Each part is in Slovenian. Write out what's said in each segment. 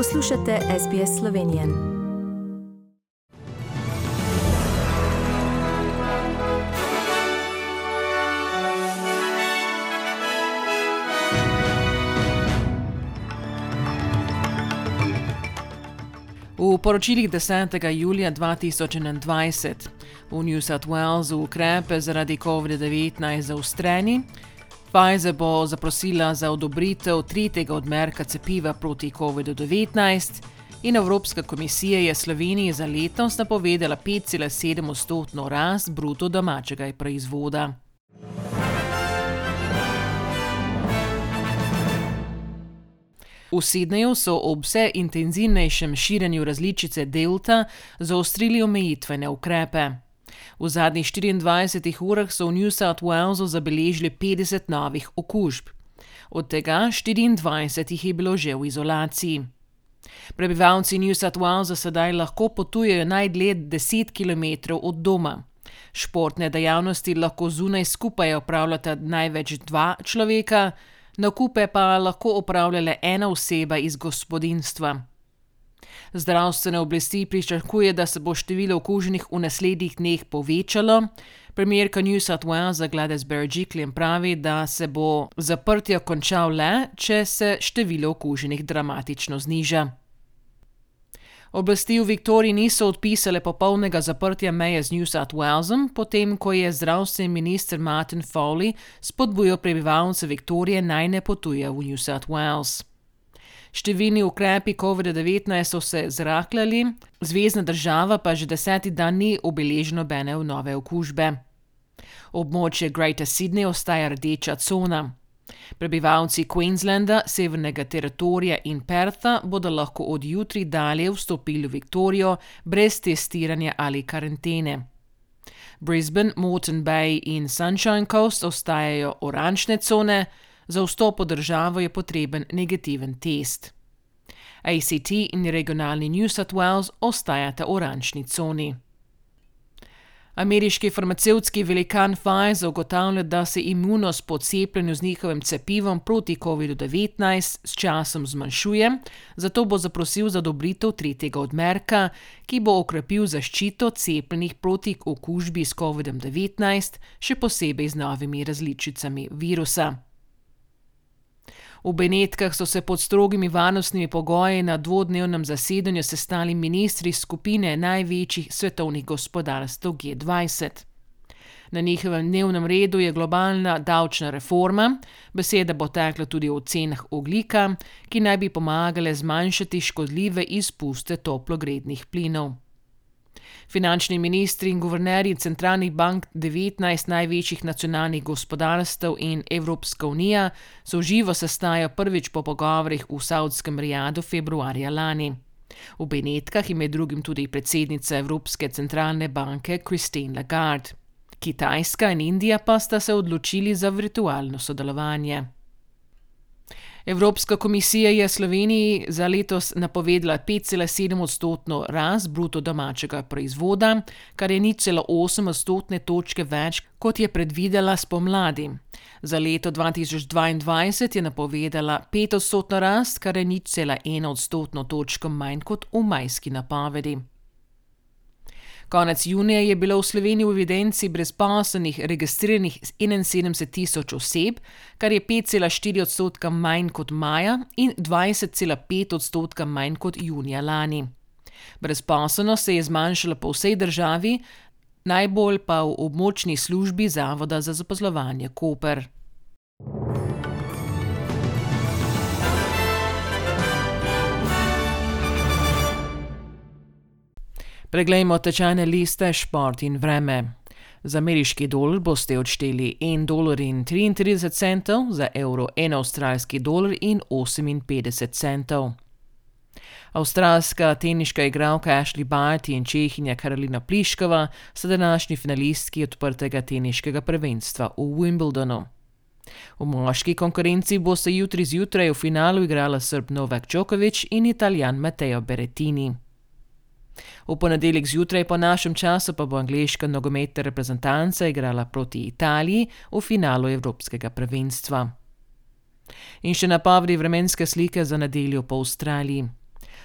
Poslušate SBS Slovenije. V poročilih 10. julija 2021 v New South Walesu ukrepe zaradi COVID-19 zaostreni, Pfizer bo zaprosila za odobritev tretjega odmerka cepiva proti COVID-19 in Evropska komisija je Sloveniji za letos napovedala 5,7 odstotno rast bruto domačega proizvoda. V Sydneyju so ob vse intenzivnejšem širjenju različice Delta zaostrili omejitvene ukrepe. V zadnjih 24 urah so v New South Walesu zabeležili 50 novih okužb. Od tega 24 jih je bilo že v izolaciji. Prebivalci New South Walesa sedaj lahko potujejo najdlje 10 km od doma. Športne dejavnosti lahko zunaj skupaj opravljata največ dva človeka, nakupe pa lahko opravljale ena oseba iz gospodinstva. Zdravstvene oblasti pričakuje, da se bo število okuženih v naslednjih dneh povečalo. Premijerka New South Walesa Gladys Berejiklian pravi, da se bo zaprtje končal le, če se število okuženih dramatično zniža. Oblasti v Viktoriji niso odpisale popolnega zaprtja meje z New South Walesom, potem ko je zdravstveni minister Martin Foley spodbujal prebivalce Viktorije naj ne potujejo v New South Wales. Številni ukrepi COVID-19 so se zrahljali, zvezdna država pa že deseti dan ni obeležila nobene nove okužbe. Območje Greater Sydney ostaja rdeča cona. Prebivalci Queenslanda, Severnega teritorija in Pertha bodo lahko od jutri dalje vstopili v Viktorijo brez testiranja ali karantene. Brisbane, Moreton Bay in Sunshine Coast ostajajo oranžne cone, za vstop v državo je potreben negativen test. ACT in regionalni New South Wales ostajata v oranžni coni. Ameriški farmacevtski velikan Pfizer ugotavlja, da se imunost po cepljenju z njihovim cepivom proti COVID-19 s časom zmanjšuje, zato bo zaprosil za odobritev tretjega odmerka, ki bo okrepil zaščito cepljenih proti okužbi s COVID-19, še posebej z novimi različicami virusa. V Benetkah so se pod strogimi varnostnimi pogoji na dvodnevnem zasedanju sestali ministri skupine največjih svetovnih gospodarstv G20. Na njihovem dnevnem redu je globalna davčna reforma, beseda bo tekla tudi o cenah oglika, ki naj bi pomagale zmanjšati škodljive izpuste toplogrednih plinov. Finančni ministri in guvernerji centralnih bank 19 največjih nacionalnih gospodarstv in Evropska unija se v živo sestajajo prvič po pogovorih v Saudskem Rijadu februarja lani. V Benetkah je med drugim tudi predsednica Evropske centralne banke Christine Lagarde. Kitajska in Indija pa sta se odločili za virtualno sodelovanje. Evropska komisija je Sloveniji za letos napovedala 5,7 odstotno rast bruto domačega proizvoda, kar je nič celo 8 odstotne točke več, kot je predvidela spomladi. Za leto 2022 je napovedala 5 odstotno rast, kar je nič cela 1 odstotno točko manj kot v majski napovedi. Konec junija je bilo v Sloveniji v evidenci brezposelnih registriranih 71 tisoč oseb, kar je 5,4 odstotka manj kot maja in 20,5 odstotka manj kot junija lani. Brezposelnost se je zmanjšala po vsej državi, najbolj pa v območni službi Zavoda za zaposlovanje Koper. Preglejmo tečajne liste, šport in vreme. Za ameriški dolar boste odšteli 1,33 dolarja, za evro 1 avstralski dolar in 58 centov. Avstralska teniška igralka Ashley Barty in čehinja Karolina Pliškova sta današnji finalistki odprtega teniškega prvenstva v Wimbledonu. V moški konkurenci boste jutri zjutraj v finalu igrala Srb Novak Djokovic in Italijan Matteo Berettini. V ponedeljek zjutraj po našem času pa bo angliška nogometna reprezentanca igrala proti Italiji v finalu Evropskega prvenstva. In še napovedi vremenske slike za nedeljo po Avstraliji.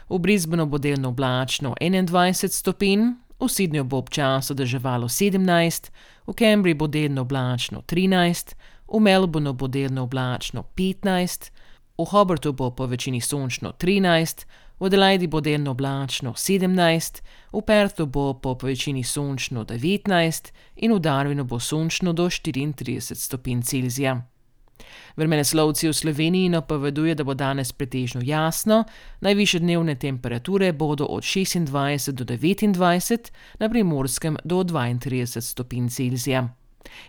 v Brisbaneu bo delno oblačno 21 stopinj, v Sydneyju bo občasno deževalo 17, v Cambridgeu bo delno oblačno 13, v Melbourneu bo delno oblačno 15, v Hobartu bo po večini sončno 13, v Adelaidi bo delno oblačno 17, v Perthu bo po večini sončno 19 in v Darwinu bo sončno do 34 stopinj Celzija. Vremenoslovci v Sloveniji napoveduje, da bo danes pretežno jasno, najviše dnevne temperature bodo od 26 do 29, na primorskem do 32 stopinj Celzija.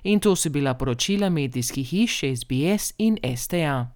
In to so bila poročila medijskih hiš SBS in STA.